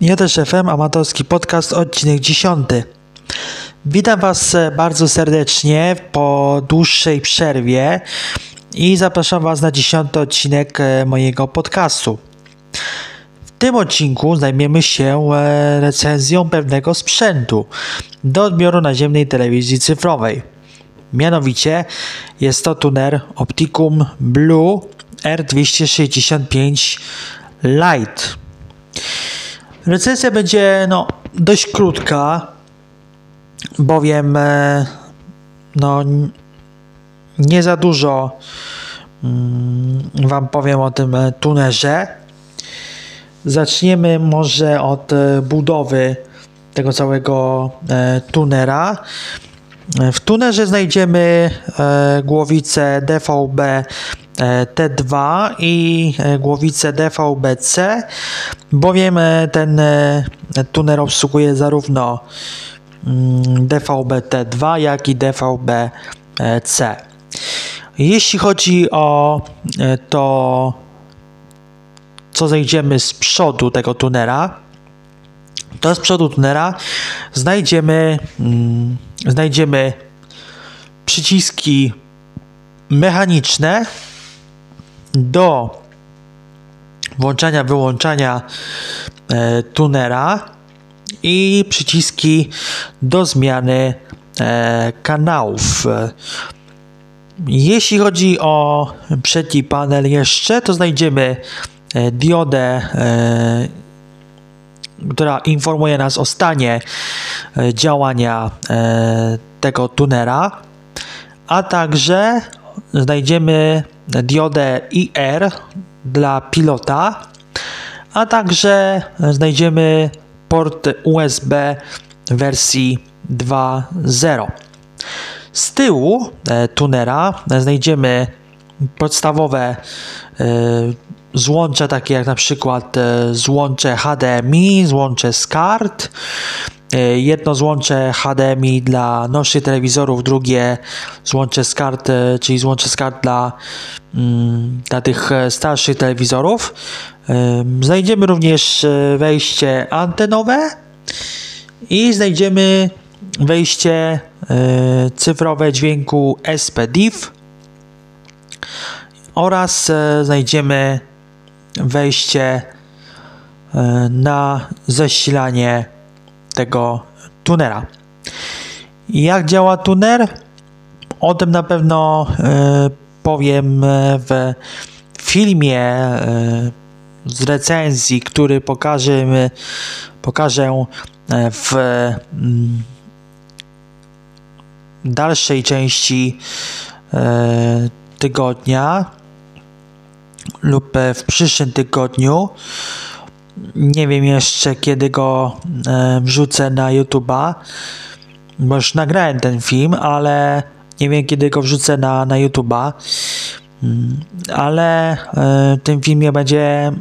Ja FM, amatorski podcast, odcinek 10. Witam Was e, bardzo serdecznie po dłuższej przerwie i zapraszam Was na 10 odcinek e, mojego podcastu. W tym odcinku zajmiemy się e, recenzją pewnego sprzętu do odbioru naziemnej telewizji cyfrowej. Mianowicie jest to tuner Opticum Blue R265 Lite. Recenzja będzie no, dość krótka, bowiem e, no, nie za dużo mm, Wam powiem o tym e, tunerze. Zaczniemy może od e, budowy tego całego tunera. W tunerze znajdziemy głowicę DVB T2 i głowicę DVB-C, bowiem ten tuner obsługuje zarówno mm, DVB-T2, jak i DVB-C. Jeśli chodzi o to, co znajdziemy z przodu tego tunera, to z przodu tunera znajdziemy, mm, znajdziemy przyciski mechaniczne, do włączania, wyłączania e, tunera i przyciski do zmiany e, kanałów. Jeśli chodzi o przedni panel jeszcze, to znajdziemy e, diodę, e, która informuje nas o stanie e, działania tego tunera, a także znajdziemy diodę IR dla pilota, a także znajdziemy port USB wersji 2.0. Z tyłu e, tunera znajdziemy podstawowe e, złącza takie jak na przykład e, złącze HDMI, złącze SCART, jedno złącze HDMI dla nowszych telewizorów, drugie złącze z kart, e, czyli złącze z kart dla, mm, dla tych e, starszych telewizorów. Znajdziemy również wejście antenowe i znajdziemy wejście cyfrowe dźwięku SPDIF oraz znajdziemy wejście na zasilanie tego tunera. Jak działa tuner? O tym na pewno e, powiem e, w filmie e, z recenzji, który pokażę, pokażę w mm, dalszej części tygodnia lub w przyszłym tygodniu. Nie wiem jeszcze, kiedy go e, wrzucę na YouTube'a, bo już nagrałem ten film, ale nie wiem, kiedy go wrzucę na, na YouTube'a. Mm, ale e, w tym filmie będzie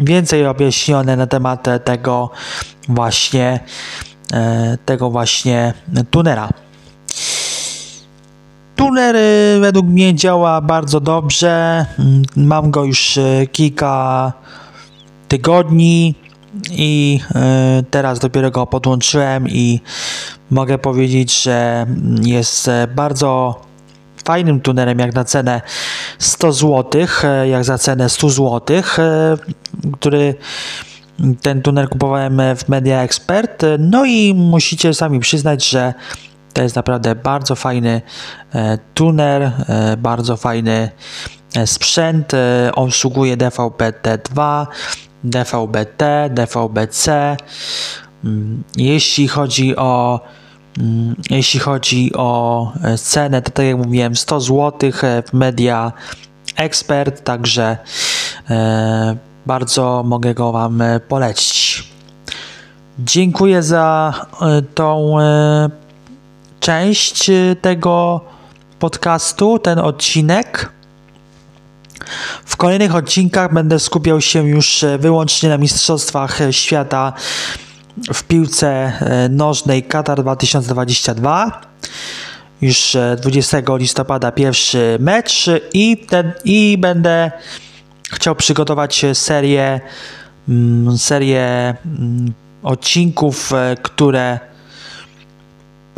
więcej objaśnione na temat tego właśnie e, tego właśnie tunera. Tuner według mnie działa bardzo dobrze. Mm, mam go już kilka tygodni i e, teraz dopiero go podłączyłem i mogę powiedzieć, że jest bardzo fajnym tunerem jak na cenę 100 zł, e, jak za cenę 100 zł, e, który ten tuner kupowałem w Media Expert. No i musicie sami przyznać, że to jest naprawdę bardzo fajny tuner, bardzo fajny sprzęt. Obsługuje DVB-T2, DVB-T, DVB-C. Mm, jeśli chodzi o mm, jeśli chodzi o e, cenę, to tak jak mówiłem, 100 zł e, w Media Expert, także e, bardzo mogę go Wam polecić. Dziękuję za tą część tego podcastu, ten odcinek. W kolejnych odcinkach będę skupiał się już e, wyłącznie na Mistrzostwach Świata w piłce e, nożnej Qatar 2022. Już 20 e, listopada pierwszy mecz i, ten, i będę chciał przygotować serię mm, serię mm, odcinków, e, które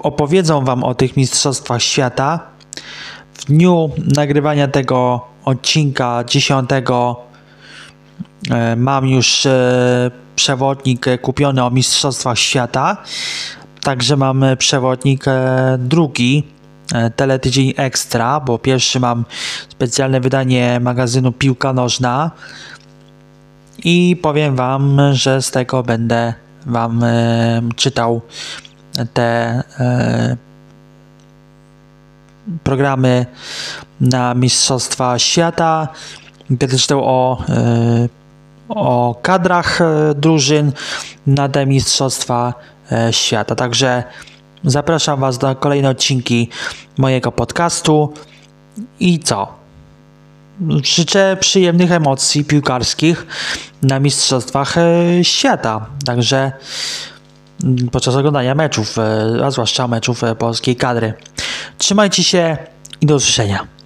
opowiedzą Wam o tych Mistrzostwach Świata. W dniu nagrywania tego odcinka 10 e, mam już e, przewodnik e, kupiony o Mistrzostwach Świata. Także mam przewodnik drugi, Teletydzień Ekstra, bo pierwszy mam specjalne wydanie magazynu Piłka Nożna i powiem Wam, że z tego będę Wam czytał te programy na Mistrzostwa Świata. Będę czytał o, e, o kadrach e, drużyn na te Mistrzostwa e, Świata. Także zapraszam Was na kolejne odcinki mojego podcastu. I co? Życzę przyjemnych emocji piłkarskich na Mistrzostwach Świata. Także podczas oglądania meczów, a zwłaszcza meczów polskiej kadry. Trzymajcie się i do usłyszenia.